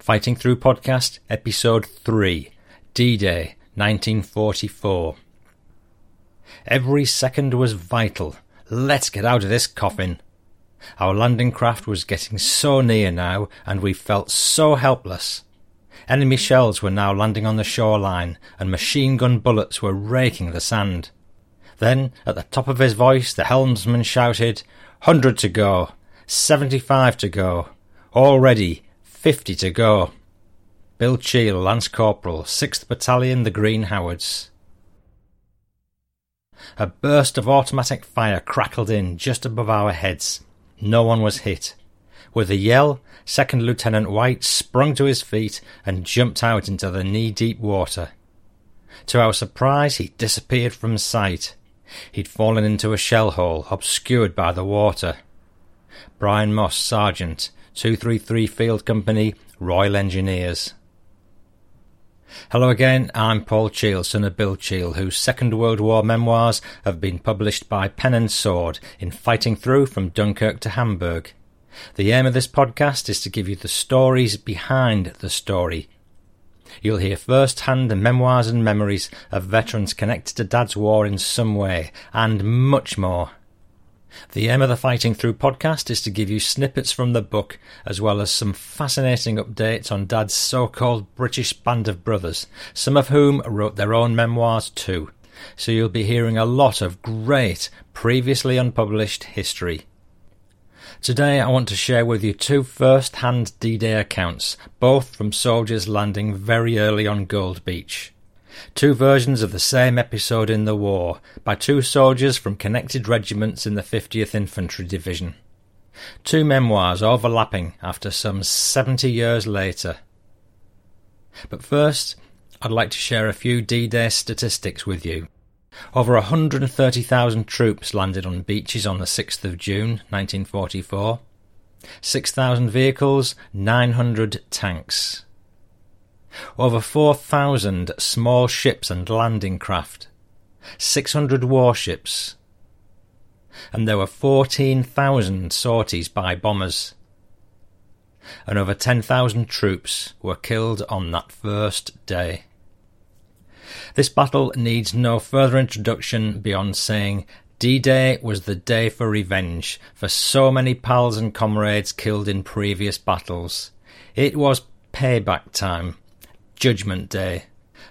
Fighting Through Podcast, Episode 3 D Day, 1944. Every second was vital. Let's get out of this coffin. Our landing craft was getting so near now, and we felt so helpless. Enemy shells were now landing on the shoreline, and machine gun bullets were raking the sand. Then, at the top of his voice, the helmsman shouted, Hundred to go, seventy-five to go, already fifty to go. Bill Cheall, Lance Corporal, 6th Battalion, the Green Howards. A burst of automatic fire crackled in just above our heads. No one was hit. With a yell, Second Lieutenant White sprung to his feet and jumped out into the knee deep water. To our surprise, he disappeared from sight. He'd fallen into a shell hole obscured by the water. Brian Moss, Sergeant, 233 Field Company, Royal Engineers. Hello again, I'm Paul Cheall, son of Bill Cheall, whose Second World War memoirs have been published by Pen and Sword in Fighting Through from Dunkirk to Hamburg. The aim of this podcast is to give you the stories behind the story. You'll hear first hand the memoirs and memories of veterans connected to Dad's war in some way, and much more. The aim of the Fighting Through podcast is to give you snippets from the book, as well as some fascinating updates on Dad's so called British band of brothers, some of whom wrote their own memoirs too. So you'll be hearing a lot of great, previously unpublished history. Today I want to share with you two first hand D Day accounts, both from soldiers landing very early on Gold Beach. Two versions of the same episode in the war, by two soldiers from connected regiments in the 50th Infantry Division. Two memoirs overlapping after some 70 years later. But first, I'd like to share a few D Day statistics with you. Over 130,000 troops landed on beaches on the 6th of June 1944. 6,000 vehicles, 900 tanks. Over 4,000 small ships and landing craft. 600 warships. And there were 14,000 sorties by bombers. And over 10,000 troops were killed on that first day. This battle needs no further introduction beyond saying D Day was the day for revenge for so many pals and comrades killed in previous battles. It was payback time, Judgment Day,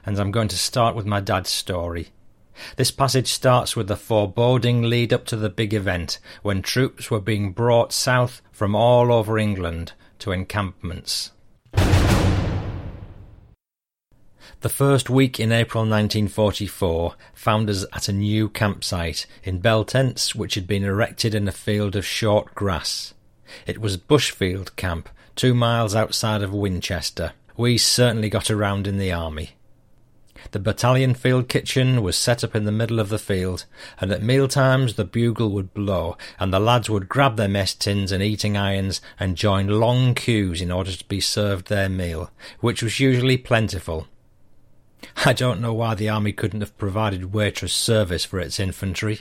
and I'm going to start with my dad's story. This passage starts with the foreboding lead up to the big event when troops were being brought south from all over England to encampments. The first week in April 1944 found us at a new campsite in bell tents which had been erected in a field of short grass. It was Bushfield Camp, two miles outside of Winchester. We certainly got around in the army. The battalion field kitchen was set up in the middle of the field, and at meal times the bugle would blow, and the lads would grab their mess tins and eating irons and join long queues in order to be served their meal, which was usually plentiful, I don't know why the army couldn't have provided waitress service for its infantry.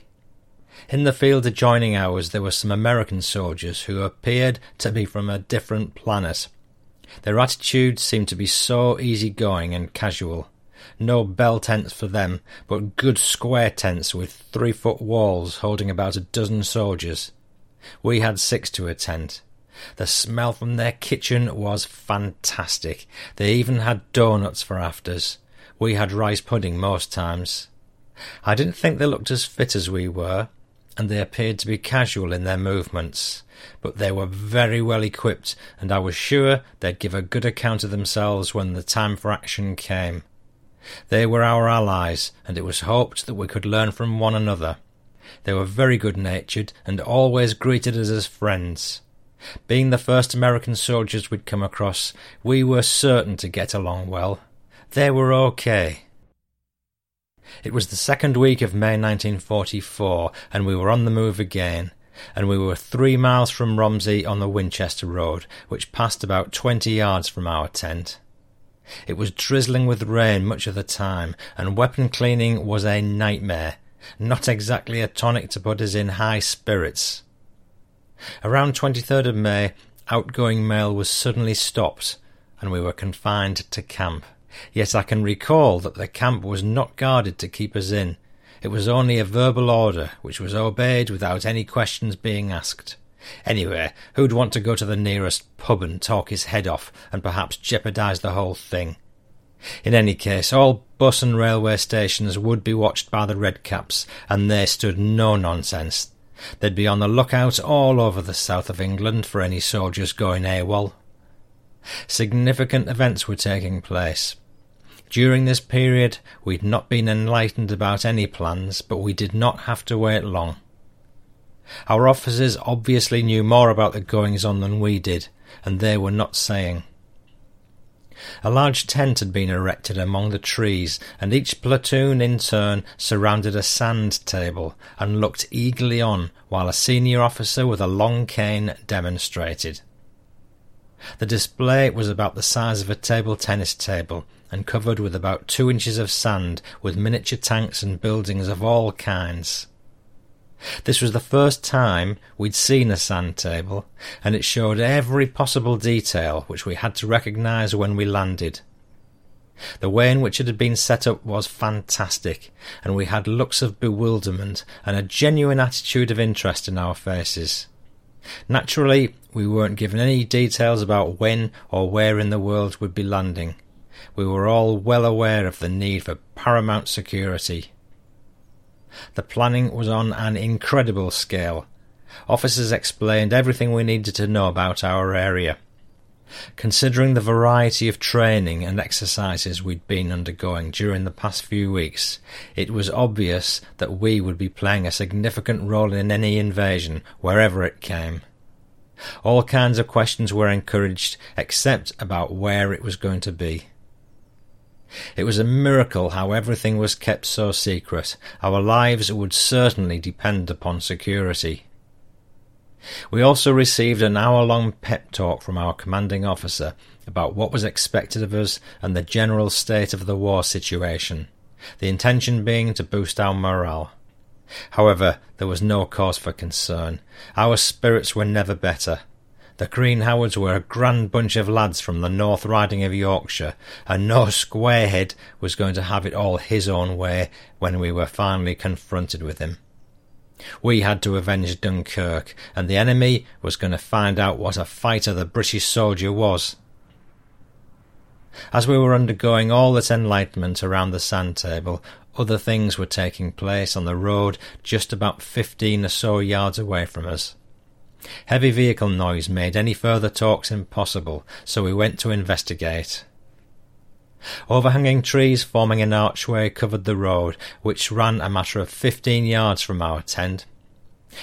In the field adjoining ours there were some American soldiers who appeared to be from a different planet. Their attitudes seemed to be so easy-going and casual. No bell tents for them, but good square tents with three-foot walls holding about a dozen soldiers. We had six to a tent. The smell from their kitchen was fantastic. They even had doughnuts for afters. We had rice pudding most times. I didn't think they looked as fit as we were, and they appeared to be casual in their movements, but they were very well equipped, and I was sure they'd give a good account of themselves when the time for action came. They were our allies, and it was hoped that we could learn from one another. They were very good natured and always greeted us as friends. Being the first American soldiers we'd come across, we were certain to get along well. They were okay. It was the second week of May 1944, and we were on the move again, and we were three miles from Romsey on the Winchester Road, which passed about twenty yards from our tent. It was drizzling with rain much of the time, and weapon cleaning was a nightmare, not exactly a tonic to put us in high spirits. Around 23rd of May, outgoing mail was suddenly stopped, and we were confined to camp. Yet I can recall that the camp was not guarded to keep us in. It was only a verbal order, which was obeyed without any questions being asked. Anyway, who'd want to go to the nearest pub and talk his head off and perhaps jeopardise the whole thing? In any case, all bus and railway stations would be watched by the Redcaps, and they stood no nonsense. They'd be on the lookout all over the south of England for any soldiers going AWOL. Significant events were taking place. During this period, we'd not been enlightened about any plans, but we did not have to wait long. Our officers obviously knew more about the goings on than we did, and they were not saying. A large tent had been erected among the trees, and each platoon in turn surrounded a sand table and looked eagerly on while a senior officer with a long cane demonstrated. The display was about the size of a table tennis table and covered with about two inches of sand with miniature tanks and buildings of all kinds. This was the first time we'd seen a sand table, and it showed every possible detail which we had to recognise when we landed. The way in which it had been set up was fantastic, and we had looks of bewilderment and a genuine attitude of interest in our faces. Naturally, we weren't given any details about when or where in the world we'd be landing. We were all well aware of the need for paramount security. The planning was on an incredible scale. Officers explained everything we needed to know about our area. Considering the variety of training and exercises we'd been undergoing during the past few weeks, it was obvious that we would be playing a significant role in any invasion, wherever it came. All kinds of questions were encouraged, except about where it was going to be. It was a miracle how everything was kept so secret. Our lives would certainly depend upon security. We also received an hour long pep talk from our commanding officer about what was expected of us and the general state of the war situation, the intention being to boost our morale. However, there was no cause for concern. Our spirits were never better. The Green Howards were a grand bunch of lads from the North Riding of Yorkshire, and no squarehead was going to have it all his own way when we were finally confronted with him. We had to avenge Dunkirk, and the enemy was going to find out what a fighter the British soldier was. As we were undergoing all this enlightenment around the sand table, other things were taking place on the road just about fifteen or so yards away from us. Heavy vehicle noise made any further talks impossible, so we went to investigate. Overhanging trees forming an archway covered the road, which ran a matter of fifteen yards from our tent.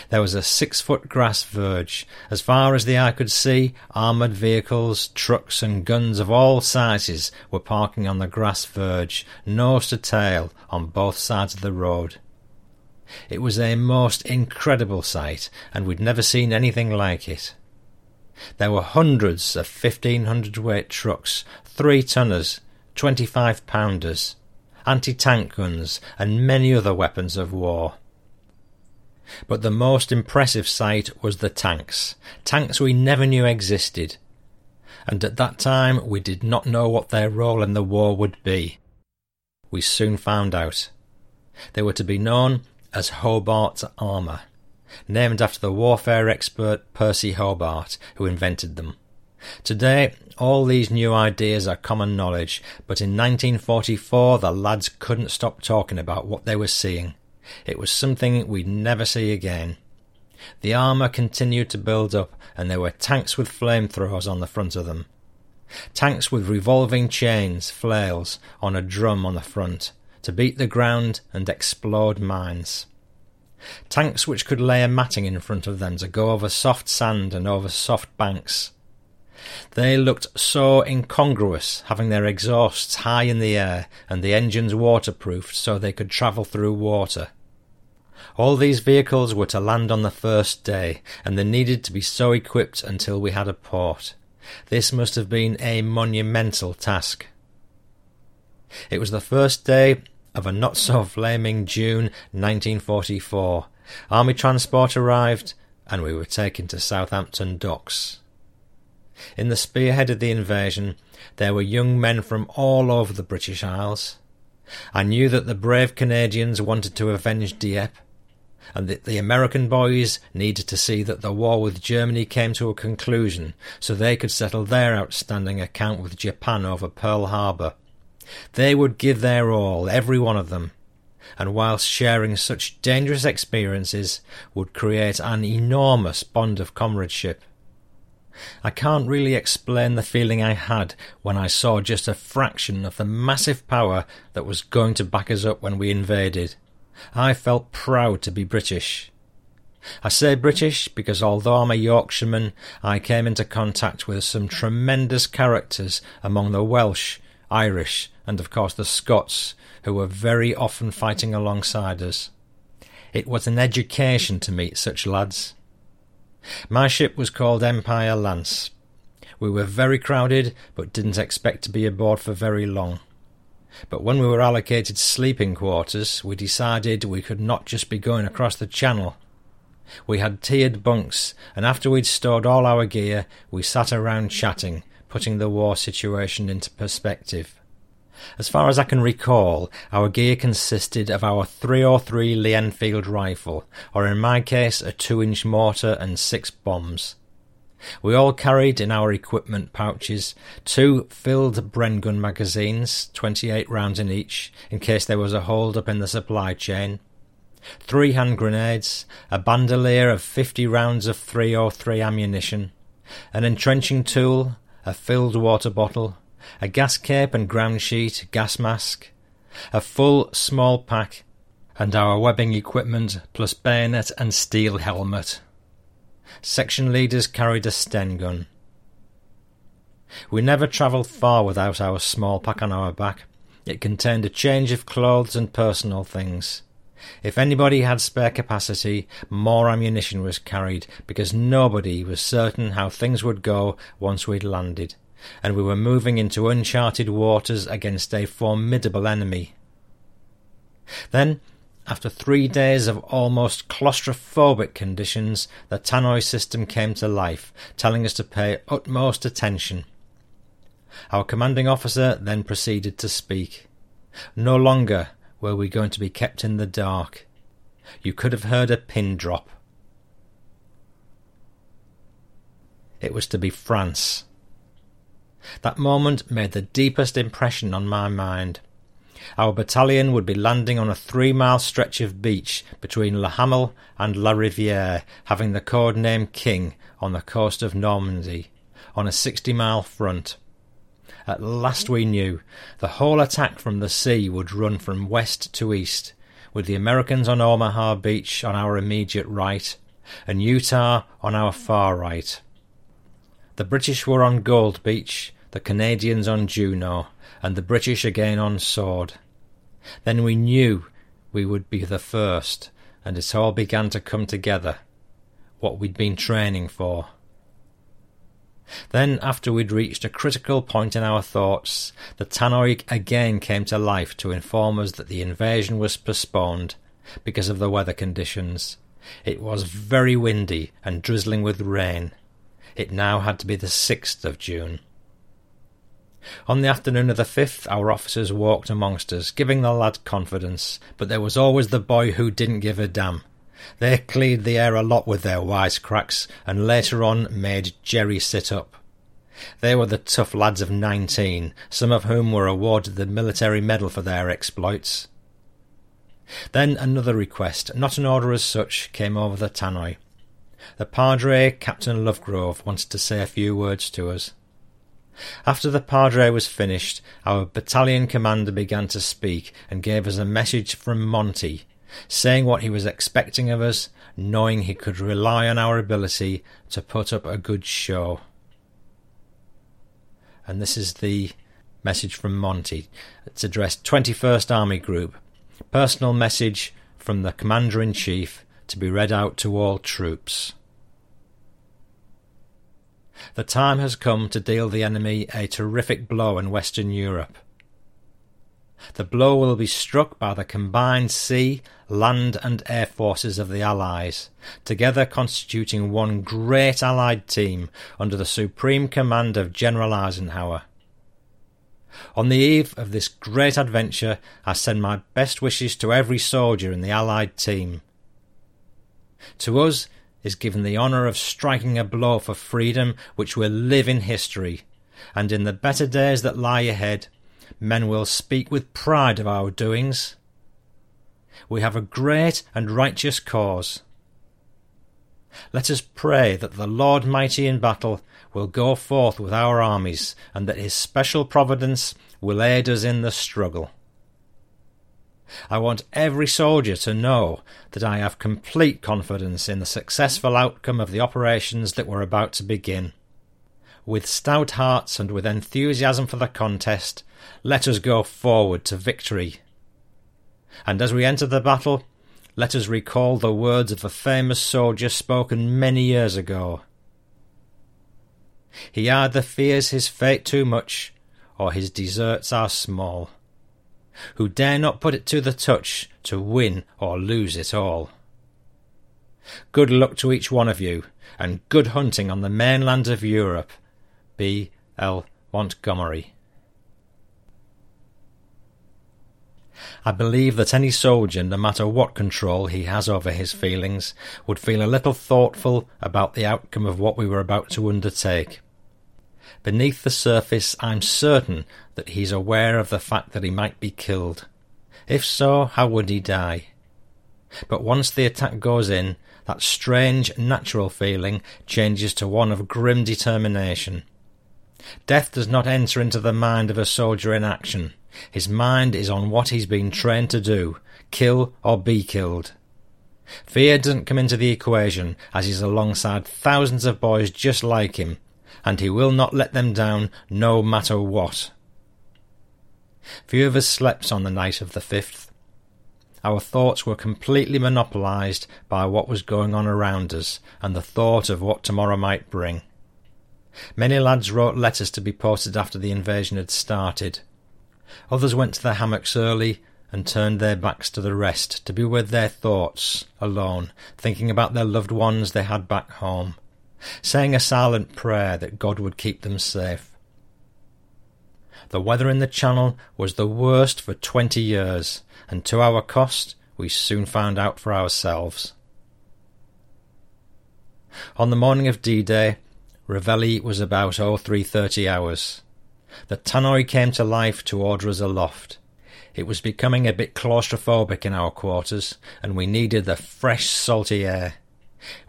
There was a six foot grass verge. As far as the eye could see, armoured vehicles, trucks, and guns of all sizes were parking on the grass verge, nose to tail, on both sides of the road. It was a most incredible sight, and we'd never seen anything like it. There were hundreds of fifteen hundred weight trucks, three tonners, twenty five pounders, anti tank guns, and many other weapons of war. But the most impressive sight was the tanks, tanks we never knew existed, and at that time we did not know what their role in the war would be. We soon found out. They were to be known as Hobart's armour, named after the warfare expert Percy Hobart, who invented them. Today, all these new ideas are common knowledge, but in 1944 the lads couldn't stop talking about what they were seeing. It was something we'd never see again. The armour continued to build up, and there were tanks with flamethrowers on the front of them. Tanks with revolving chains, flails, on a drum on the front, to beat the ground and explode mines. Tanks which could lay a matting in front of them to go over soft sand and over soft banks. They looked so incongruous, having their exhausts high in the air and the engines waterproofed so they could travel through water. All these vehicles were to land on the first day, and they needed to be so equipped until we had a port. This must have been a monumental task. It was the first day of a not so flaming June 1944, Army transport arrived and we were taken to Southampton docks. In the spearhead of the invasion, there were young men from all over the British Isles. I knew that the brave Canadians wanted to avenge Dieppe, and that the American boys needed to see that the war with Germany came to a conclusion so they could settle their outstanding account with Japan over Pearl Harbor. They would give their all, every one of them, and whilst sharing such dangerous experiences would create an enormous bond of comradeship. I can't really explain the feeling I had when I saw just a fraction of the massive power that was going to back us up when we invaded. I felt proud to be British. I say British because although I'm a Yorkshireman, I came into contact with some tremendous characters among the Welsh, Irish, and of course the Scots, who were very often fighting alongside us. It was an education to meet such lads. My ship was called Empire Lance. We were very crowded, but didn't expect to be aboard for very long. But when we were allocated sleeping quarters, we decided we could not just be going across the channel. We had tiered bunks, and after we'd stored all our gear, we sat around chatting, putting the war situation into perspective. As far as I can recall, our gear consisted of our 303 Lee Enfield rifle, or in my case, a 2 inch mortar and six bombs. We all carried in our equipment pouches two filled Bren gun magazines, 28 rounds in each, in case there was a hold up in the supply chain, three hand grenades, a bandolier of 50 rounds of 303 ammunition, an entrenching tool, a filled water bottle, a gas cape and ground sheet, gas mask, a full small pack, and our webbing equipment plus bayonet and steel helmet. Section leaders carried a Sten gun. We never travelled far without our small pack on our back. It contained a change of clothes and personal things. If anybody had spare capacity, more ammunition was carried because nobody was certain how things would go once we'd landed and we were moving into uncharted waters against a formidable enemy. Then, after three days of almost claustrophobic conditions, the tannoy system came to life, telling us to pay utmost attention. Our commanding officer then proceeded to speak. No longer were we going to be kept in the dark. You could have heard a pin drop. It was to be France. That moment made the deepest impression on my mind. Our battalion would be landing on a three mile stretch of beach between Le Hamel and La Riviere, having the code name King on the coast of Normandy, on a 60 mile front. At last we knew the whole attack from the sea would run from west to east, with the Americans on Omaha Beach on our immediate right, and Utah on our far right. The British were on Gold Beach, the Canadians on Juno, and the British again on Sword. Then we knew we would be the first, and it all began to come together, what we'd been training for. Then, after we'd reached a critical point in our thoughts, the tannoy again came to life to inform us that the invasion was postponed because of the weather conditions. It was very windy and drizzling with rain. It now had to be the 6th of June. On the afternoon of the fifth, our officers walked amongst us, giving the lad confidence, but there was always the boy who didn't give a damn. They cleared the air a lot with their wisecracks, and later on made Jerry sit up. They were the tough lads of nineteen, some of whom were awarded the military medal for their exploits. Then another request, not an order as such, came over the tannoy. The Padre, Captain Lovegrove, wanted to say a few words to us. After the Padre was finished, our battalion commander began to speak and gave us a message from Monty, saying what he was expecting of us, knowing he could rely on our ability to put up a good show. And this is the message from Monty. It's addressed 21st Army Group. Personal message from the Commander in Chief to be read out to all troops. The time has come to deal the enemy a terrific blow in Western Europe. The blow will be struck by the combined sea, land, and air forces of the Allies, together constituting one great Allied team under the supreme command of General Eisenhower. On the eve of this great adventure, I send my best wishes to every soldier in the Allied team. To us is given the honour of striking a blow for freedom which will live in history, and in the better days that lie ahead, men will speak with pride of our doings. We have a great and righteous cause. Let us pray that the Lord mighty in battle will go forth with our armies, and that his special providence will aid us in the struggle. I want every soldier to know that I have complete confidence in the successful outcome of the operations that were about to begin. With stout hearts and with enthusiasm for the contest, let us go forward to victory. And as we enter the battle, let us recall the words of a famous soldier spoken many years ago. He either fears his fate too much, or his deserts are small, who dare not put it to the touch to win or lose it all. Good luck to each one of you, and good hunting on the mainland of Europe. B. L. Montgomery. I believe that any soldier, no matter what control he has over his feelings, would feel a little thoughtful about the outcome of what we were about to undertake. Beneath the surface, I'm certain that he's aware of the fact that he might be killed. If so, how would he die? But once the attack goes in, that strange, natural feeling changes to one of grim determination. Death does not enter into the mind of a soldier in action. His mind is on what he's been trained to do kill or be killed. Fear doesn't come into the equation, as he's alongside thousands of boys just like him, and he will not let them down no matter what. Few of us slept on the night of the fifth. Our thoughts were completely monopolized by what was going on around us and the thought of what tomorrow might bring. Many lads wrote letters to be posted after the invasion had started. Others went to their hammocks early and turned their backs to the rest to be with their thoughts, alone, thinking about their loved ones they had back home, saying a silent prayer that God would keep them safe. The weather in the Channel was the worst for twenty years, and to our cost we soon found out for ourselves. On the morning of D-Day, Reveille was about 0330 hours. The tannoy came to life to order us aloft. It was becoming a bit claustrophobic in our quarters, and we needed the fresh, salty air.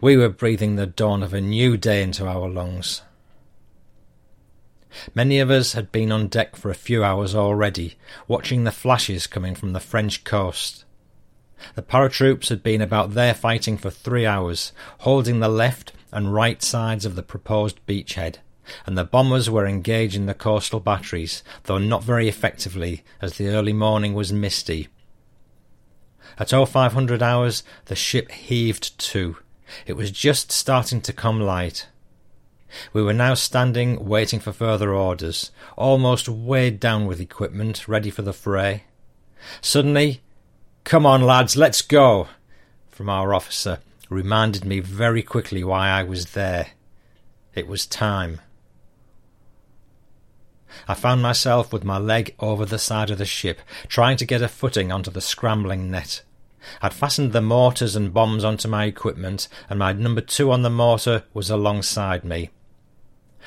We were breathing the dawn of a new day into our lungs. Many of us had been on deck for a few hours already, watching the flashes coming from the French coast. The paratroops had been about there fighting for three hours, holding the left and right sides of the proposed beachhead, and the bombers were engaging the coastal batteries, though not very effectively, as the early morning was misty. At 0500 hours, the ship heaved to, it was just starting to come light. We were now standing, waiting for further orders, almost weighed down with equipment, ready for the fray. Suddenly, Come on, lads, let's go, from our officer, reminded me very quickly why I was there. It was time. I found myself with my leg over the side of the ship, trying to get a footing onto the scrambling net. I'd fastened the mortars and bombs onto my equipment, and my number two on the mortar was alongside me.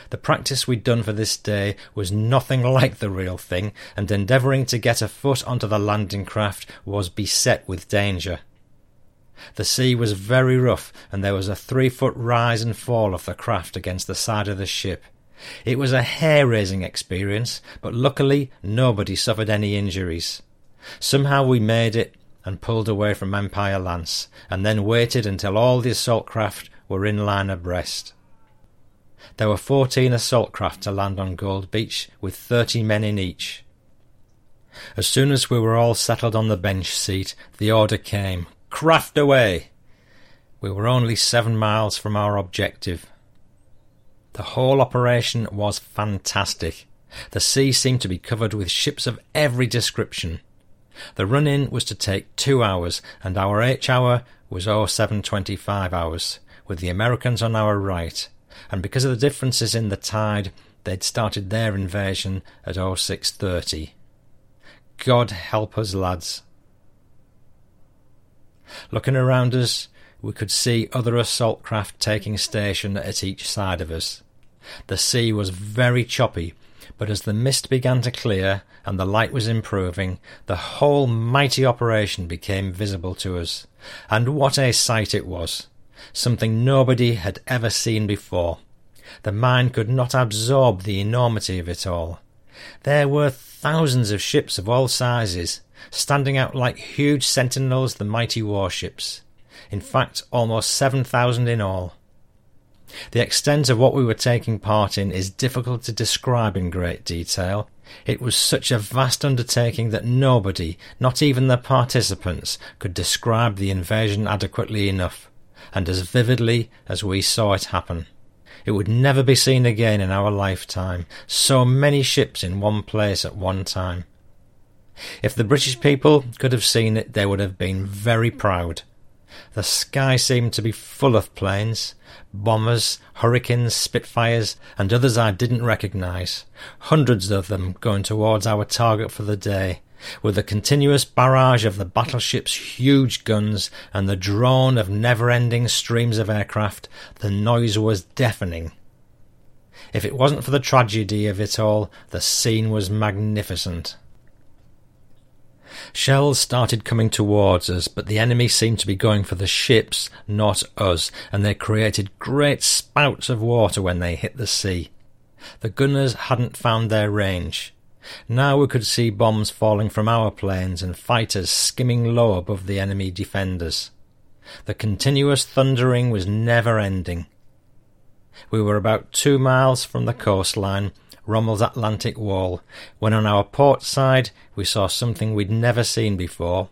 The practice we'd done for this day was nothing like the real thing, and endeavouring to get a foot onto the landing craft was beset with danger. The sea was very rough, and there was a three foot rise and fall of the craft against the side of the ship. It was a hair raising experience, but luckily nobody suffered any injuries. Somehow we made it, and pulled away from Empire Lance, and then waited until all the assault craft were in line abreast. There were fourteen assault craft to land on Gold Beach, with thirty men in each. As soon as we were all settled on the bench seat, the order came Craft away! We were only seven miles from our objective. The whole operation was fantastic. The sea seemed to be covered with ships of every description. The run in was to take two hours, and our H hour was 0725 hours, with the Americans on our right, and because of the differences in the tide, they'd started their invasion at 0630. God help us, lads. Looking around us, we could see other assault craft taking station at each side of us. The sea was very choppy, but as the mist began to clear and the light was improving, the whole mighty operation became visible to us. And what a sight it was! Something nobody had ever seen before. The mind could not absorb the enormity of it all. There were thousands of ships of all sizes, standing out like huge sentinels the mighty warships. In fact, almost seven thousand in all. The extent of what we were taking part in is difficult to describe in great detail. It was such a vast undertaking that nobody, not even the participants, could describe the invasion adequately enough, and as vividly as we saw it happen. It would never be seen again in our lifetime, so many ships in one place at one time. If the British people could have seen it, they would have been very proud. The sky seemed to be full of planes, bombers, hurricanes, spitfires, and others I didn't recognise, hundreds of them going towards our target for the day, with the continuous barrage of the battleship's huge guns and the drone of never-ending streams of aircraft, the noise was deafening. If it wasn't for the tragedy of it all, the scene was magnificent. Shells started coming towards us, but the enemy seemed to be going for the ships, not us, and they created great spouts of water when they hit the sea. The gunners hadn't found their range. Now we could see bombs falling from our planes and fighters skimming low above the enemy defenders. The continuous thundering was never ending. We were about two miles from the coastline Rommel's Atlantic Wall, when on our port side we saw something we'd never seen before.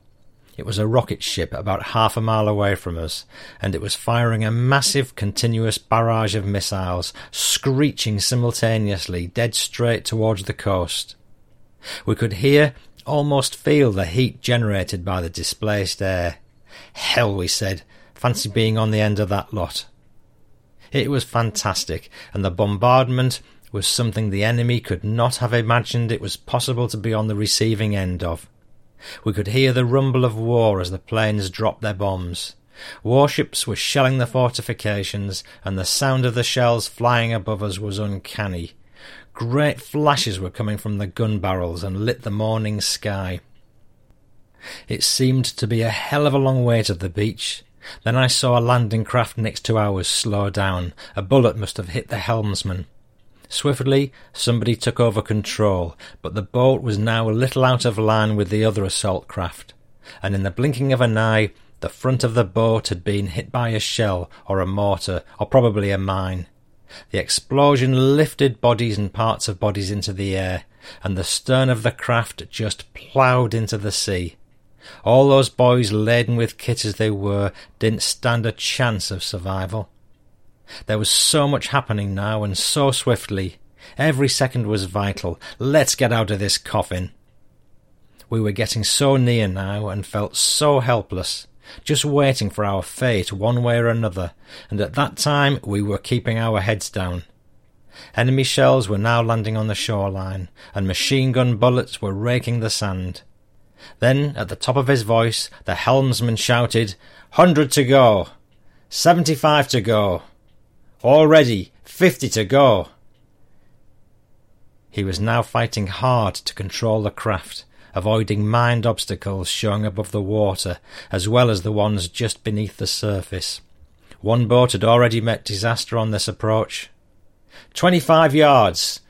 It was a rocket ship about half a mile away from us, and it was firing a massive continuous barrage of missiles, screeching simultaneously dead straight towards the coast. We could hear, almost feel the heat generated by the displaced air. Hell, we said, fancy being on the end of that lot. It was fantastic, and the bombardment was something the enemy could not have imagined it was possible to be on the receiving end of. We could hear the rumble of war as the planes dropped their bombs. Warships were shelling the fortifications, and the sound of the shells flying above us was uncanny. Great flashes were coming from the gun barrels and lit the morning sky. It seemed to be a hell of a long way to the beach. Then I saw a landing craft next to ours slow down. A bullet must have hit the helmsman. Swiftly, somebody took over control, but the boat was now a little out of line with the other assault craft, and in the blinking of an eye, the front of the boat had been hit by a shell or a mortar, or probably a mine. The explosion lifted bodies and parts of bodies into the air, and the stern of the craft just ploughed into the sea. All those boys, laden with kit as they were, didn't stand a chance of survival. There was so much happening now, and so swiftly. Every second was vital. Let's get out of this coffin. We were getting so near now, and felt so helpless, just waiting for our fate one way or another, and at that time we were keeping our heads down. Enemy shells were now landing on the shoreline, and machine gun bullets were raking the sand. Then, at the top of his voice, the helmsman shouted, Hundred to go! Seventy-five to go! Already fifty to go. He was now fighting hard to control the craft, avoiding mined obstacles showing above the water, as well as the ones just beneath the surface. One boat had already met disaster on this approach. Twenty-five yards!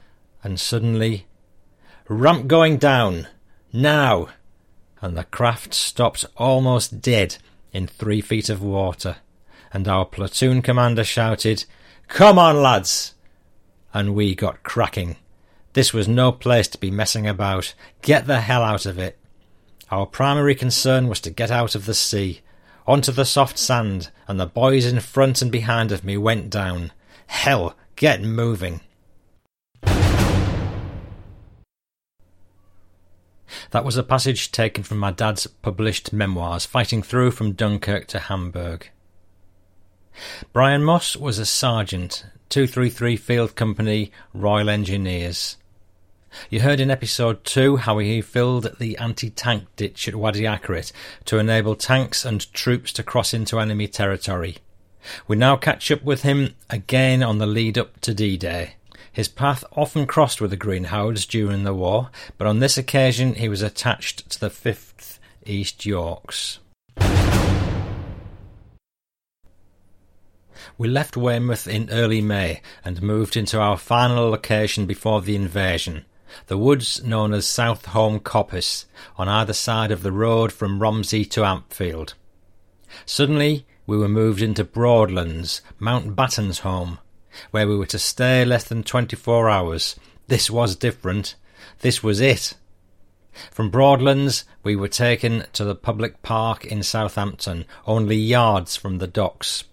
And suddenly, ramp going down! Now! And the craft stopped almost dead in three feet of water, and our platoon commander shouted, Come on, lads! And we got cracking. This was no place to be messing about. Get the hell out of it. Our primary concern was to get out of the sea, onto the soft sand, and the boys in front and behind of me went down. Hell, get moving. That was a passage taken from my dad's published memoirs, Fighting Through from Dunkirk to Hamburg. Brian Moss was a sergeant, 233 Field Company, Royal Engineers. You heard in episode 2 how he filled the anti tank ditch at Wadi Akarit to enable tanks and troops to cross into enemy territory. We now catch up with him again on the lead up to D Day. His path often crossed with the Green Howards during the war, but on this occasion he was attached to the 5th East Yorks. We left Weymouth in early May and moved into our final location before the invasion, the woods known as South Holme Coppice, on either side of the road from Romsey to Ampfield. Suddenly, we were moved into Broadlands, Mountbatten's home, where we were to stay less than 24 hours. This was different. This was it. From Broadlands, we were taken to the public park in Southampton, only yards from the docks.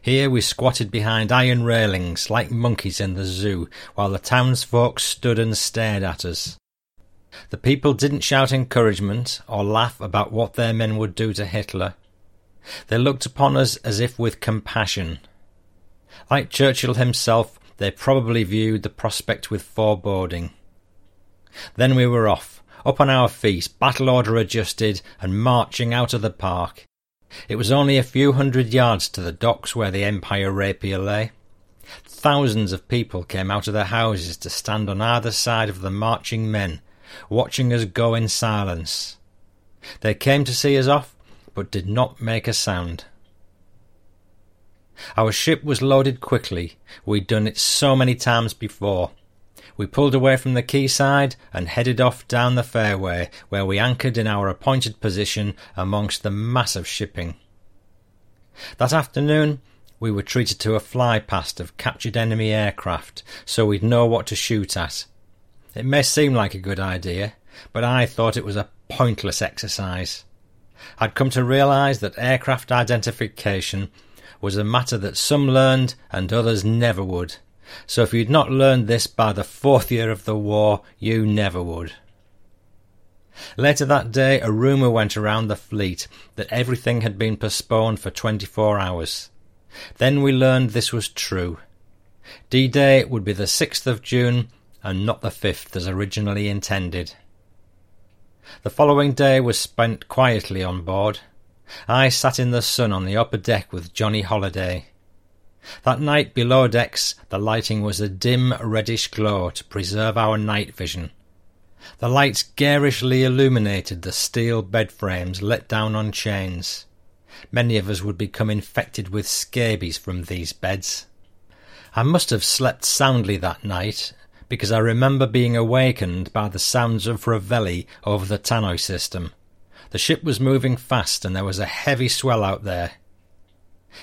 Here we squatted behind iron railings like monkeys in the zoo, while the townsfolk stood and stared at us. The people didn't shout encouragement or laugh about what their men would do to Hitler. They looked upon us as if with compassion. Like Churchill himself, they probably viewed the prospect with foreboding. Then we were off, up on our feet, battle order adjusted, and marching out of the park. It was only a few hundred yards to the docks where the Empire Rapier lay. Thousands of people came out of their houses to stand on either side of the marching men, watching us go in silence. They came to see us off, but did not make a sound. Our ship was loaded quickly. We'd done it so many times before. We pulled away from the quayside and headed off down the fairway, where we anchored in our appointed position amongst the mass of shipping. That afternoon, we were treated to a fly past of captured enemy aircraft, so we'd know what to shoot at. It may seem like a good idea, but I thought it was a pointless exercise. I'd come to realise that aircraft identification was a matter that some learned and others never would. So if you'd not learned this by the fourth year of the war, you never would. Later that day, a rumour went around the fleet that everything had been postponed for 24 hours. Then we learned this was true. D Day would be the 6th of June and not the 5th as originally intended. The following day was spent quietly on board. I sat in the sun on the upper deck with Johnny Holiday. That night below decks the lighting was a dim reddish glow to preserve our night vision. The lights garishly illuminated the steel bed frames let down on chains. Many of us would become infected with scabies from these beds. I must have slept soundly that night, because I remember being awakened by the sounds of reveille over the tannoy system. The ship was moving fast and there was a heavy swell out there.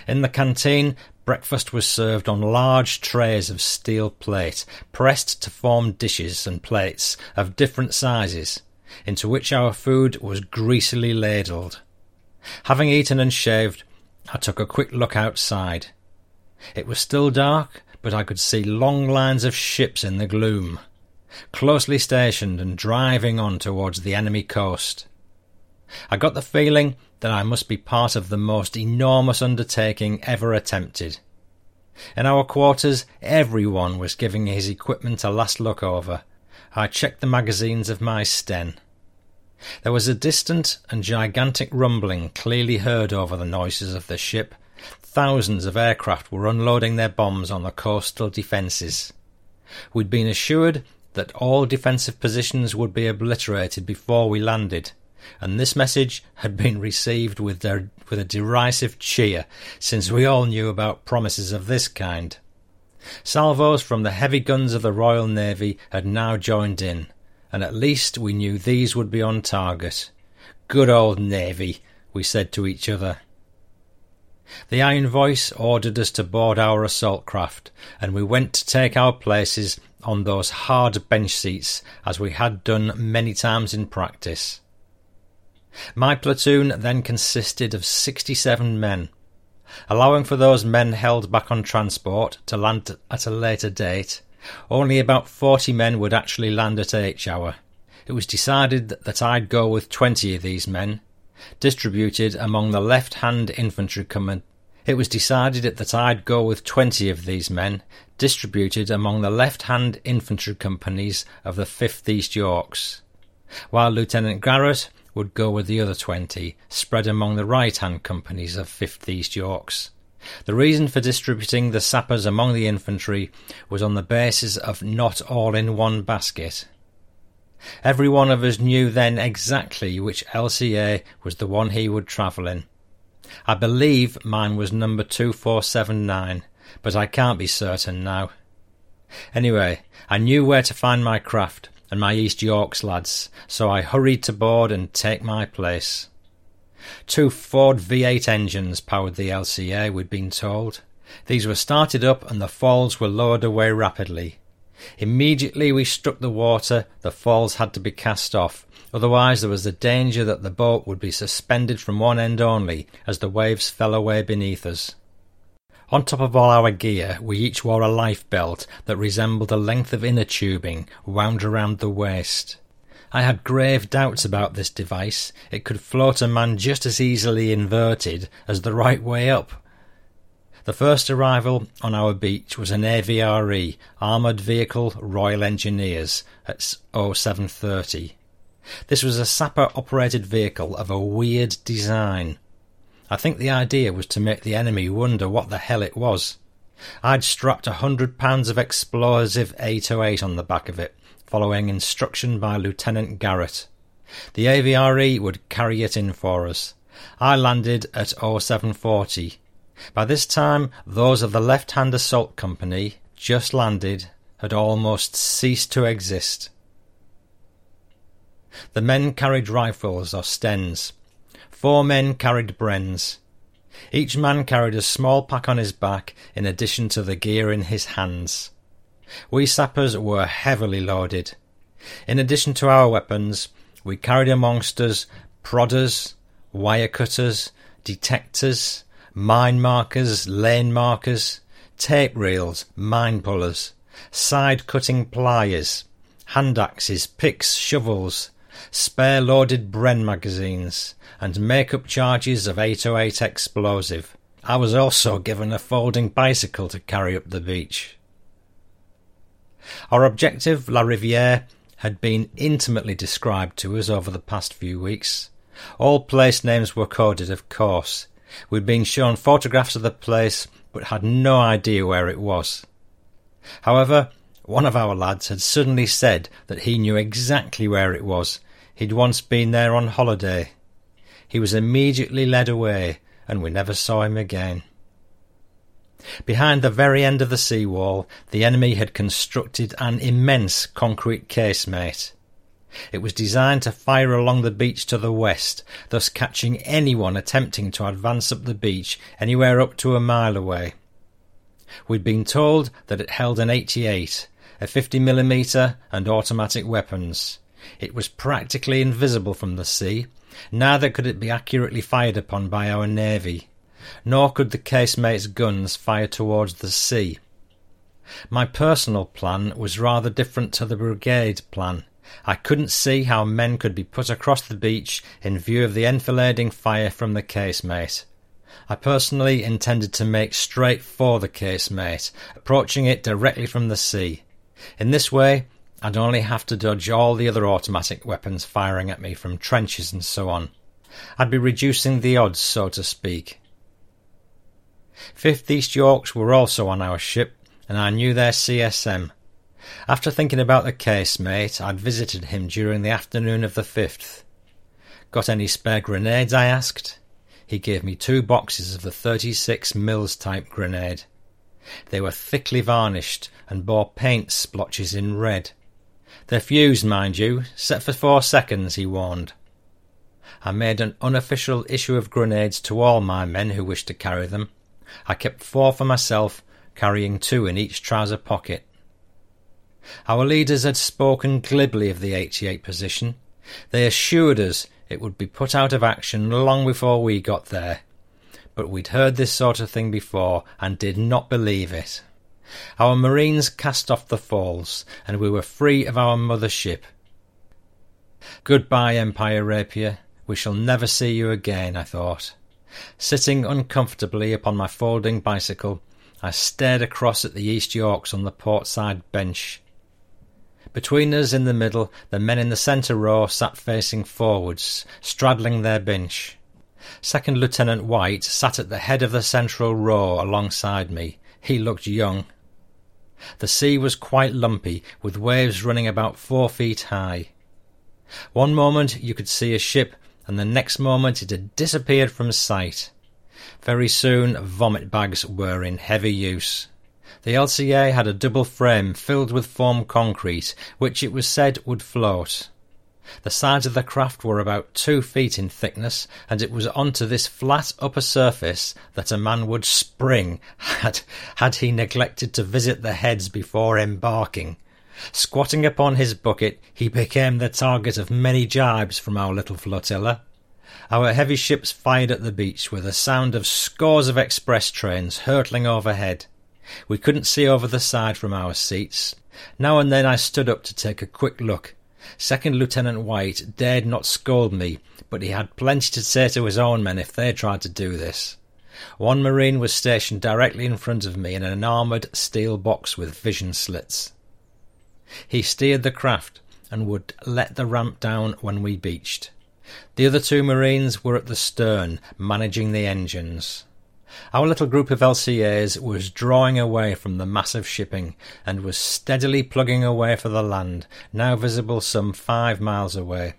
In the canteen, breakfast was served on large trays of steel plate, pressed to form dishes and plates of different sizes, into which our food was greasily ladled. Having eaten and shaved, I took a quick look outside. It was still dark, but I could see long lines of ships in the gloom, closely stationed and driving on towards the enemy coast. I got the feeling that I must be part of the most enormous undertaking ever attempted. In our quarters, everyone was giving his equipment a last look over. I checked the magazines of my Sten. There was a distant and gigantic rumbling clearly heard over the noises of the ship, Thousands of aircraft were unloading their bombs on the coastal defences. We'd been assured that all defensive positions would be obliterated before we landed, and this message had been received with, der- with a derisive cheer, since we all knew about promises of this kind. Salvos from the heavy guns of the Royal Navy had now joined in, and at least we knew these would be on target. Good old Navy, we said to each other. The Iron Voice ordered us to board our assault craft, and we went to take our places on those hard bench seats as we had done many times in practice. My platoon then consisted of 67 men. Allowing for those men held back on transport to land at a later date, only about 40 men would actually land at H hour. it was decided that I'd go with 20 of these men, distributed among the left-hand infantry command. It was decided that I'd go with 20 of these men, distributed among the left-hand infantry companies of the 5th East Yorks, while Lieutenant Garrett would go with the other 20, spread among the right-hand companies of 5th East Yorks. The reason for distributing the sappers among the infantry was on the basis of not all in one basket. Every one of us knew then exactly which LCA was the one he would travel in. I believe mine was number 2479, but I can't be certain now. Anyway, I knew where to find my craft and my East Yorks lads, so I hurried to board and take my place. Two Ford V8 engines powered the LCA, we'd been told. These were started up and the falls were lowered away rapidly. Immediately we struck the water, the falls had to be cast off, otherwise there was the danger that the boat would be suspended from one end only as the waves fell away beneath us. On top of all our gear, we each wore a life belt that resembled a length of inner tubing wound around the waist. I had grave doubts about this device. It could float a man just as easily inverted as the right way up. The first arrival on our beach was an AVRE, Armoured Vehicle Royal Engineers, at 0730. This was a sapper operated vehicle of a weird design. I think the idea was to make the enemy wonder what the hell it was. I'd strapped a hundred pounds of explosive 808 on the back of it, following instruction by Lieutenant Garrett. The AVRE would carry it in for us. I landed at 0740. By this time, those of the Left Hand Assault Company, just landed, had almost ceased to exist. The men carried rifles or Stens. Four men carried Brens. Each man carried a small pack on his back in addition to the gear in his hands. We sappers were heavily loaded. In addition to our weapons, we carried amongst us prodders, wire cutters, detectors, mine markers, lane markers, tape reels, mine pullers, side cutting pliers, hand axes, picks, shovels, spare loaded Bren magazines, and make-up charges of 808 explosive. I was also given a folding bicycle to carry up the beach. Our objective, La Riviere, had been intimately described to us over the past few weeks. All place names were coded, of course. We'd been shown photographs of the place, but had no idea where it was. However, one of our lads had suddenly said that he knew exactly where it was. He'd once been there on holiday. He was immediately led away, and we never saw him again. Behind the very end of the sea wall, the enemy had constructed an immense concrete casemate. It was designed to fire along the beach to the west, thus catching anyone attempting to advance up the beach anywhere up to a mile away. We'd been told that it held an 88, a 50mm, and automatic weapons. It was practically invisible from the sea, neither could it be accurately fired upon by our navy nor could the casemate's guns fire towards the sea. My personal plan was rather different to the brigade plan. I couldn't see how men could be put across the beach in view of the enfilading fire from the casemate. I personally intended to make straight for the casemate, approaching it directly from the sea. In this way, I'd only have to dodge all the other automatic weapons firing at me from trenches and so on. I'd be reducing the odds, so to speak. Fifth East Yorks were also on our ship, and I knew their CSM. After thinking about the casemate, I'd visited him during the afternoon of the fifth. Got any spare grenades? I asked. He gave me two boxes of the 36 Mills type grenade. They were thickly varnished and bore paint splotches in red. They're fused, mind you, set for four seconds, he warned. I made an unofficial issue of grenades to all my men who wished to carry them. I kept four for myself, carrying two in each trouser pocket. Our leaders had spoken glibly of the 88 position. They assured us it would be put out of action long before we got there. But we'd heard this sort of thing before and did not believe it. Our marines cast off the falls, and we were free of our mother ship. Goodbye, Empire Rapier. We shall never see you again, I thought. Sitting uncomfortably upon my folding bicycle, I stared across at the East Yorks on the port side bench. Between us in the middle, the men in the centre row sat facing forwards, straddling their bench. Second Lieutenant White sat at the head of the central row alongside me. He looked young. The sea was quite lumpy, with waves running about four feet high. One moment you could see a ship, and the next moment it had disappeared from sight. Very soon vomit bags were in heavy use. The LCA had a double frame filled with foam concrete, which it was said would float. The sides of the craft were about two feet in thickness, and it was onto this flat upper surface that a man would spring had, had he neglected to visit the heads before embarking. Squatting upon his bucket, he became the target of many jibes from our little flotilla. Our heavy ships fired at the beach with a sound of scores of express trains hurtling overhead. We couldn't see over the side from our seats. Now and then I stood up to take a quick look. Second Lieutenant White dared not scold me, but he had plenty to say to his own men if they tried to do this. One Marine was stationed directly in front of me in an armoured steel box with vision slits. He steered the craft and would let the ramp down when we beached. The other two Marines were at the stern, managing the engines. Our little group of LCAs was drawing away from the massive shipping and was steadily plugging away for the land, now visible some five miles away.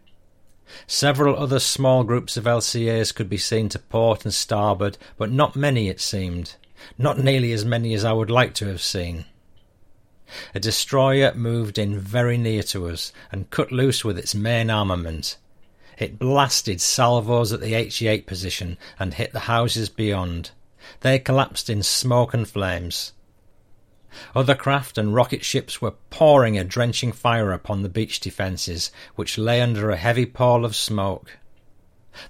Several other small groups of LCAs could be seen to port and starboard, but not many, it seemed. Not nearly as many as I would like to have seen. A destroyer moved in very near to us and cut loose with its main armament. It blasted salvos at the 88 position and hit the houses beyond. They collapsed in smoke and flames. Other craft and rocket ships were pouring a drenching fire upon the beach defences, which lay under a heavy pall of smoke.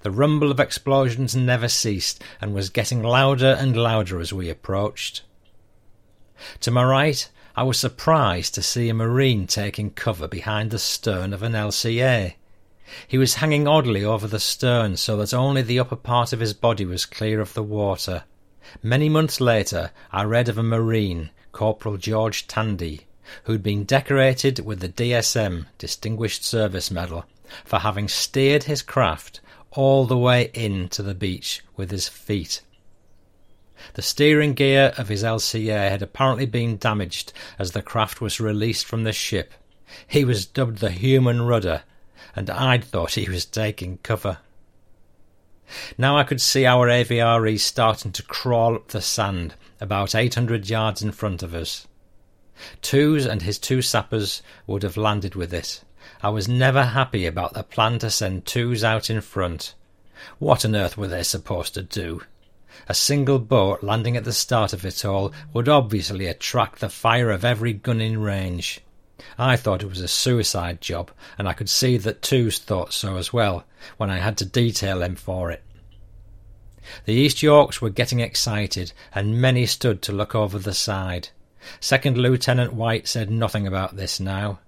The rumble of explosions never ceased and was getting louder and louder as we approached. To my right, I was surprised to see a Marine taking cover behind the stern of an LCA. He was hanging oddly over the stern so that only the upper part of his body was clear of the water. Many months later, I read of a Marine, Corporal George Tandy, who'd been decorated with the DSM Distinguished Service Medal for having steered his craft all the way in to the beach with his feet. The steering gear of his LCA had apparently been damaged as the craft was released from the ship. He was dubbed the human rudder, and I'd thought he was taking cover. Now I could see our AVRE starting to crawl up the sand, about 800 yards in front of us. Twos and his two sappers would have landed with it. I was never happy about the plan to send twos out in front. What on earth were they supposed to do? A single boat landing at the start of it all would obviously attract the fire of every gun in range. I thought it was a suicide job, and I could see that Twos thought so as well, when I had to detail him for it. The East Yorks were getting excited, and many stood to look over the side. Second Lieutenant White said nothing about this now.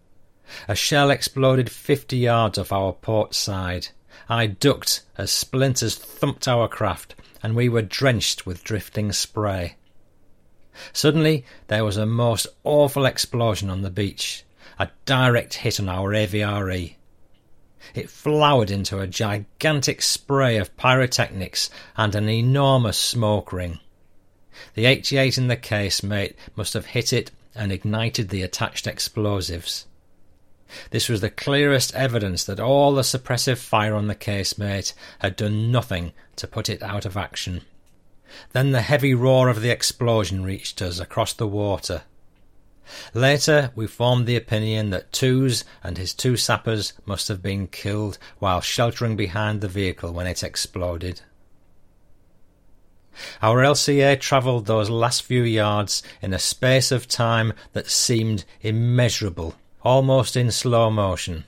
A shell exploded fifty yards off our port side. I ducked as splinters thumped our craft, and we were drenched with drifting spray. Suddenly there was a most awful explosion on the beach a direct hit on our AVRE. It flowered into a gigantic spray of pyrotechnics and an enormous smoke ring. The 88 in the casemate must have hit it and ignited the attached explosives. This was the clearest evidence that all the suppressive fire on the casemate had done nothing to put it out of action. Then the heavy roar of the explosion reached us across the water. Later, we formed the opinion that Twos and his two sappers must have been killed while sheltering behind the vehicle when it exploded. Our LCA travelled those last few yards in a space of time that seemed immeasurable, almost in slow motion.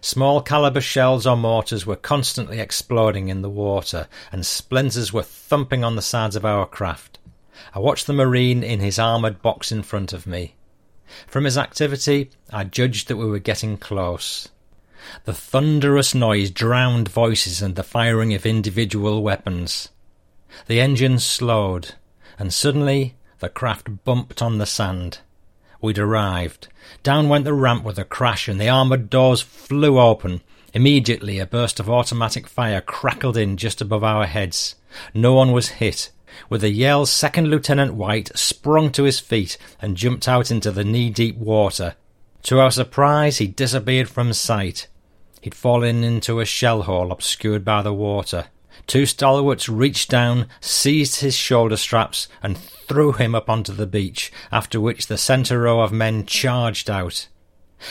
Small caliber shells or mortars were constantly exploding in the water, and splinters were thumping on the sides of our craft. I watched the Marine in his armoured box in front of me. From his activity, I judged that we were getting close. The thunderous noise drowned voices and the firing of individual weapons. The engine slowed, and suddenly the craft bumped on the sand. We'd arrived. Down went the ramp with a crash, and the armoured doors flew open. Immediately, a burst of automatic fire crackled in just above our heads. No one was hit. With a yell, Second Lieutenant White sprung to his feet and jumped out into the knee deep water. To our surprise, he disappeared from sight. He'd fallen into a shell hole obscured by the water. Two stalwarts reached down, seized his shoulder straps, and threw him up onto the beach, after which the centre row of men charged out.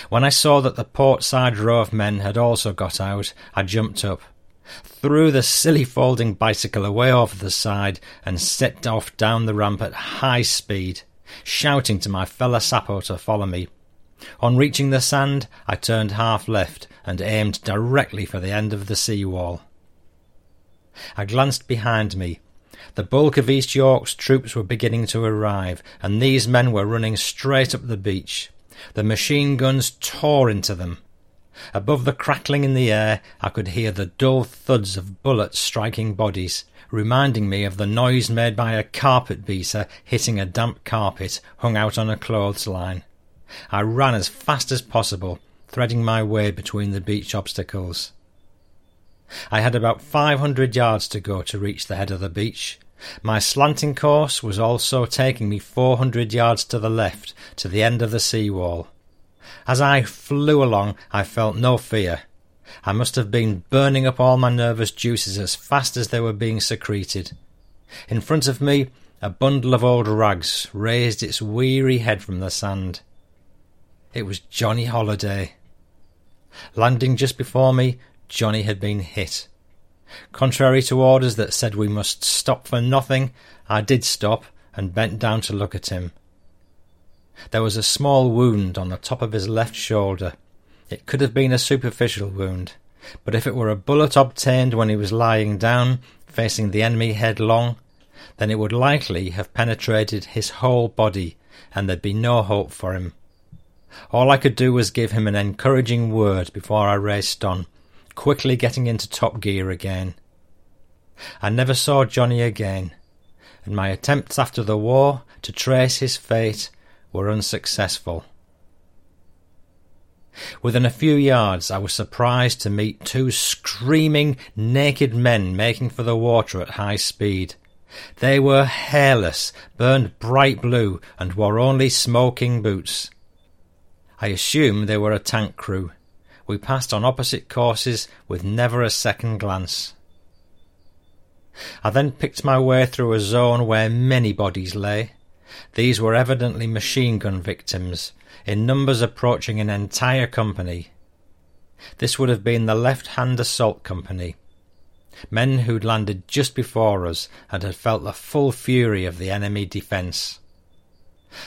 When I saw that the port side row of men had also got out, I jumped up, threw the silly folding bicycle away over the side, and set off down the ramp at high speed, shouting to my fellow Sappo to follow me. On reaching the sand, I turned half left and aimed directly for the end of the sea wall. I glanced behind me. The bulk of East York's troops were beginning to arrive, and these men were running straight up the beach. The machine guns tore into them. Above the crackling in the air, I could hear the dull thuds of bullets striking bodies, reminding me of the noise made by a carpet beater hitting a damp carpet hung out on a clothesline. I ran as fast as possible, threading my way between the beach obstacles. I had about five hundred yards to go to reach the head of the beach. My slanting course was also taking me four hundred yards to the left, to the end of the sea wall. As I flew along, I felt no fear. I must have been burning up all my nervous juices as fast as they were being secreted. In front of me, a bundle of old rags raised its weary head from the sand. It was Johnny Holiday. Landing just before me, Johnny had been hit. Contrary to orders that said we must stop for nothing, I did stop and bent down to look at him. There was a small wound on the top of his left shoulder. It could have been a superficial wound, but if it were a bullet obtained when he was lying down, facing the enemy headlong, then it would likely have penetrated his whole body, and there'd be no hope for him. All I could do was give him an encouraging word before I raced on, quickly getting into top gear again. I never saw Johnny again, and my attempts after the war to trace his fate were unsuccessful. Within a few yards, I was surprised to meet two screaming, naked men making for the water at high speed. They were hairless, burned bright blue, and wore only smoking boots. I assume they were a tank crew. We passed on opposite courses with never a second glance. I then picked my way through a zone where many bodies lay. These were evidently machine gun victims, in numbers approaching an entire company. This would have been the Left Hand Assault Company. Men who'd landed just before us and had felt the full fury of the enemy defence.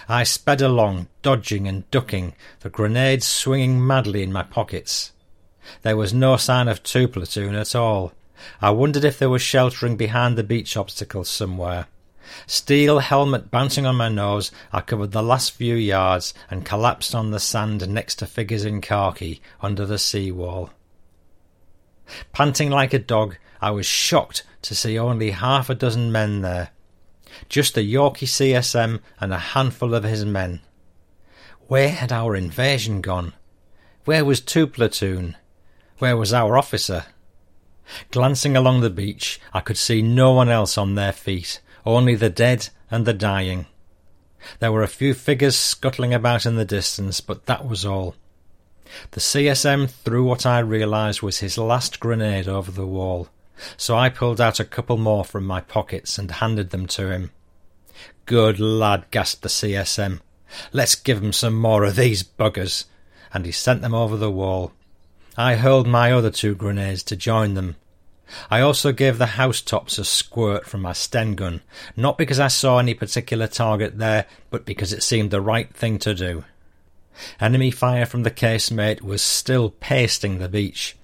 I sped along, dodging and ducking, the grenades swinging madly in my pockets. There was no sign of two platoon at all. I wondered if they were sheltering behind the beach obstacles somewhere. Steel helmet bouncing on my nose, I covered the last few yards and collapsed on the sand next to figures in khaki under the sea wall. Panting like a dog, I was shocked to see only half a dozen men there. Just the Yorkie CSM and a handful of his men. Where had our invasion gone? Where was two platoon? Where was our officer? Glancing along the beach, I could see no one else on their feet, only the dead and the dying. There were a few figures scuttling about in the distance, but that was all. The CSM threw what I realised was his last grenade over the wall, so I pulled out a couple more from my pockets and handed them to him. Good lad, gasped the CSM. Let's give 'em some more of these buggers. And he sent them over the wall. I hurled my other two grenades to join them, I also gave the housetops a squirt from my Sten gun, not because I saw any particular target there, but because it seemed the right thing to do. Enemy fire from the casemate was still pasting the beach.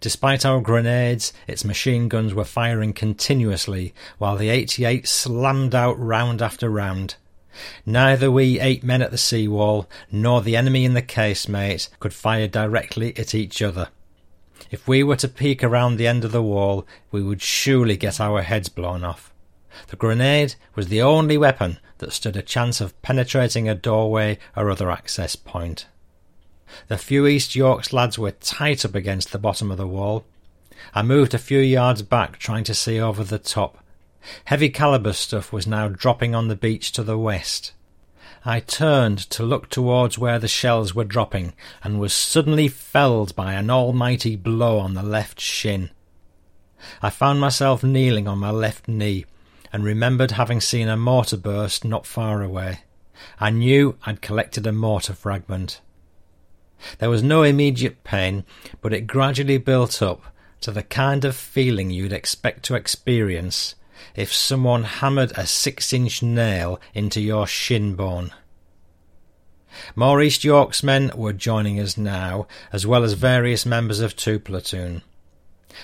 Despite our grenades, its machine guns were firing continuously, while the 88 slammed out round after round. Neither we eight men at the sea wall nor the enemy in the casemate could fire directly at each other. If we were to peek around the end of the wall, we would surely get our heads blown off. The grenade was the only weapon that stood a chance of penetrating a doorway or other access point. The few East Yorks lads were tight up against the bottom of the wall. I moved a few yards back, trying to see over the top. Heavy caliber stuff was now dropping on the beach to the west. I turned to look towards where the shells were dropping and was suddenly felled by an almighty blow on the left shin. I found myself kneeling on my left knee and remembered having seen a mortar burst not far away. I knew I'd collected a mortar fragment. There was no immediate pain, but it gradually built up to the kind of feeling you'd expect to experience if someone hammered a six inch nail into your shin bone. More East Yorks men were joining us now, as well as various members of two platoon.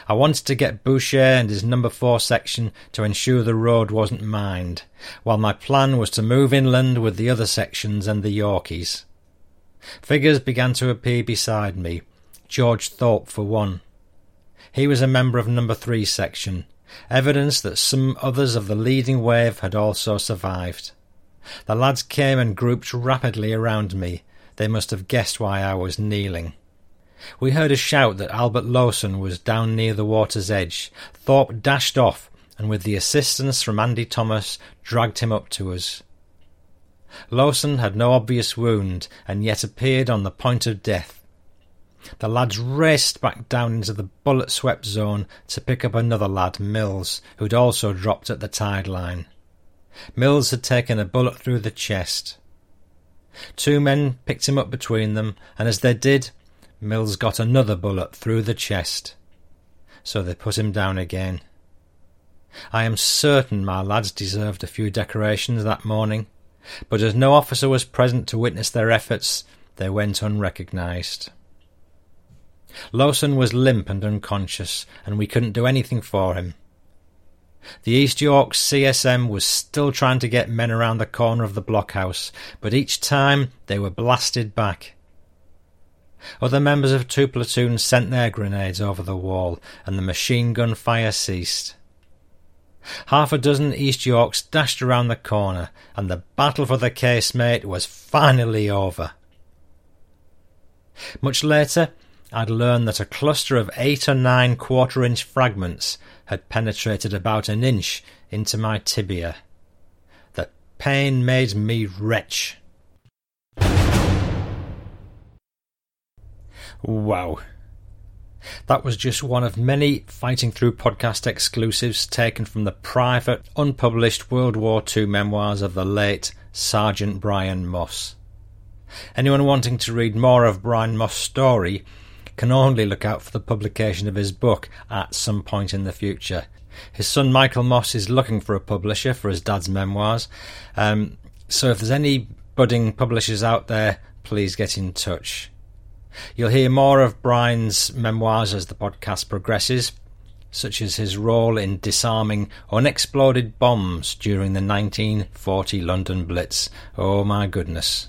I wanted to get Boucher and his number four section to ensure the road wasn't mined, while my plan was to move inland with the other sections and the Yorkies. Figures began to appear beside me, George Thorpe for one. He was a member of number three section, evidence that some others of the leading wave had also survived. The lads came and grouped rapidly around me. They must have guessed why I was kneeling. We heard a shout that Albert Lawson was down near the water's edge. Thorpe dashed off, and with the assistance from Andy Thomas, dragged him up to us. Lawson had no obvious wound, and yet appeared on the point of death. The lads raced back down into the bullet swept zone to pick up another lad, Mills, who'd also dropped at the tide line. Mills had taken a bullet through the chest. Two men picked him up between them, and as they did, Mills got another bullet through the chest. So they put him down again. I am certain my lads deserved a few decorations that morning, but as no officer was present to witness their efforts, they went unrecognised. Lawson was limp and unconscious, and we couldn't do anything for him. The East York CSM was still trying to get men around the corner of the blockhouse, but each time they were blasted back. Other members of two platoons sent their grenades over the wall, and the machine gun fire ceased. Half a dozen East Yorks dashed around the corner, and the battle for the casemate was finally over. Much later, I'd learned that a cluster of eight or nine quarter inch fragments had penetrated about an inch into my tibia. The pain made me retch. Wow. That was just one of many Fighting Through podcast exclusives taken from the private, unpublished World War II memoirs of the late Sergeant Brian Moss. Anyone wanting to read more of Brian Moss' story can only look out for the publication of his book at some point in the future. His son Michael Moss is looking for a publisher for his dad's memoirs. Um, so if there's any budding publishers out there, please get in touch. You'll hear more of Brian's memoirs as the podcast progresses, such as his role in disarming unexploded bombs during the 1940 London Blitz. Oh my goodness.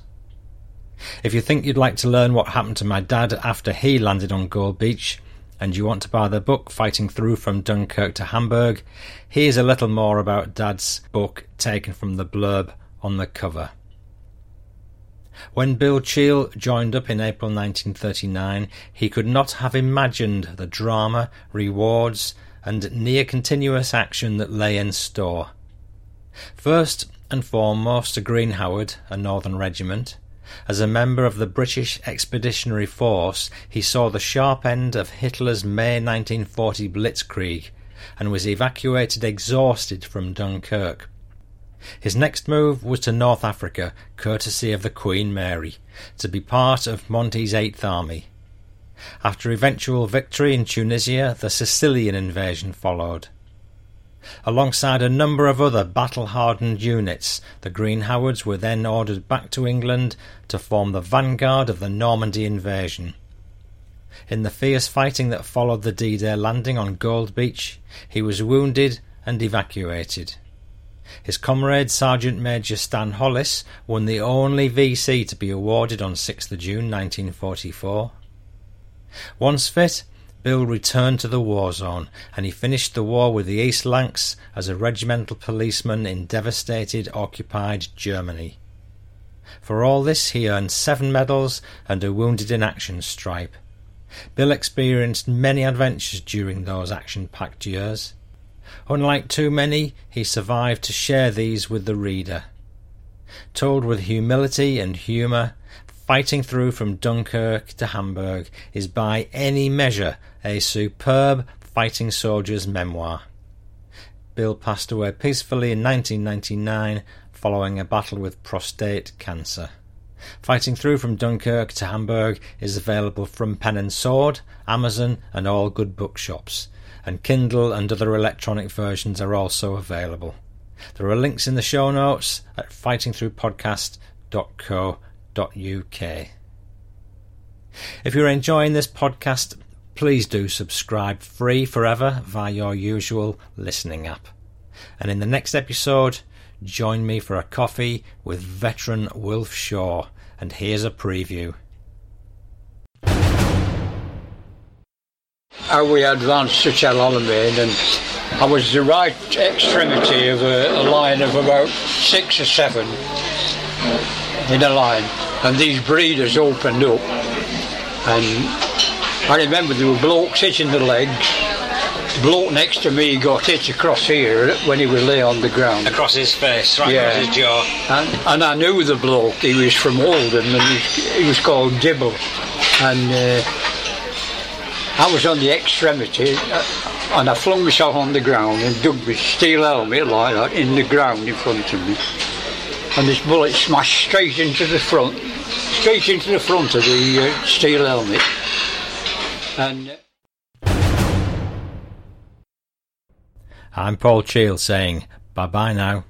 If you think you'd like to learn what happened to my dad after he landed on Gold Beach, and you want to buy the book Fighting Through from Dunkirk to Hamburg, here's a little more about Dad's book taken from the blurb on the cover. When Bill Cheall joined up in April 1939, he could not have imagined the drama, rewards, and near continuous action that lay in store. First and foremost to Green Howard, a Northern regiment, as a member of the British Expeditionary Force, he saw the sharp end of Hitler's May 1940 blitzkrieg and was evacuated exhausted from Dunkirk. His next move was to North Africa, courtesy of the Queen Mary, to be part of Monty's Eighth Army. After eventual victory in Tunisia, the Sicilian invasion followed. Alongside a number of other battle hardened units, the Green Howards were then ordered back to England to form the vanguard of the Normandy invasion. In the fierce fighting that followed the D Day landing on Gold Beach, he was wounded and evacuated. His comrade Sergeant Major Stan Hollis won the only VC to be awarded on 6th June 1944. Once fit, Bill returned to the war zone and he finished the war with the East Lancs as a regimental policeman in devastated, occupied Germany. For all this, he earned seven medals and a Wounded in Action stripe. Bill experienced many adventures during those action packed years. Unlike too many, he survived to share these with the reader. Told with humility and humour, fighting through from Dunkirk to Hamburg is by any measure a superb fighting soldier's memoir. Bill passed away peacefully in 1999 following a battle with prostate cancer. Fighting Through from Dunkirk to Hamburg is available from Pen and Sword, Amazon, and all good bookshops and Kindle and other electronic versions are also available. There are links in the show notes at fightingthroughpodcast.co.uk. If you're enjoying this podcast, please do subscribe free forever via your usual listening app. And in the next episode, join me for a coffee with veteran Wilf Shaw. And here's a preview. How we advanced to El Alamein and I was the right extremity of a, a, line of about six or seven in a line and these Bredas opened up and I remember there were blokes hitting the legs the bloke next to me got hit across here when he was lay on the ground. Across his face, right yeah. across his jaw. And, and I knew the bloke, he was from Oldham and he, he was called Dibble. And uh, I was on the extremity uh, and I flung myself on the ground and dug my steel helmet like that in the ground in front of me. And this bullet smashed straight into the front, straight into the front of the uh, steel helmet. And. Uh, I'm Paul Cheall saying bye bye now.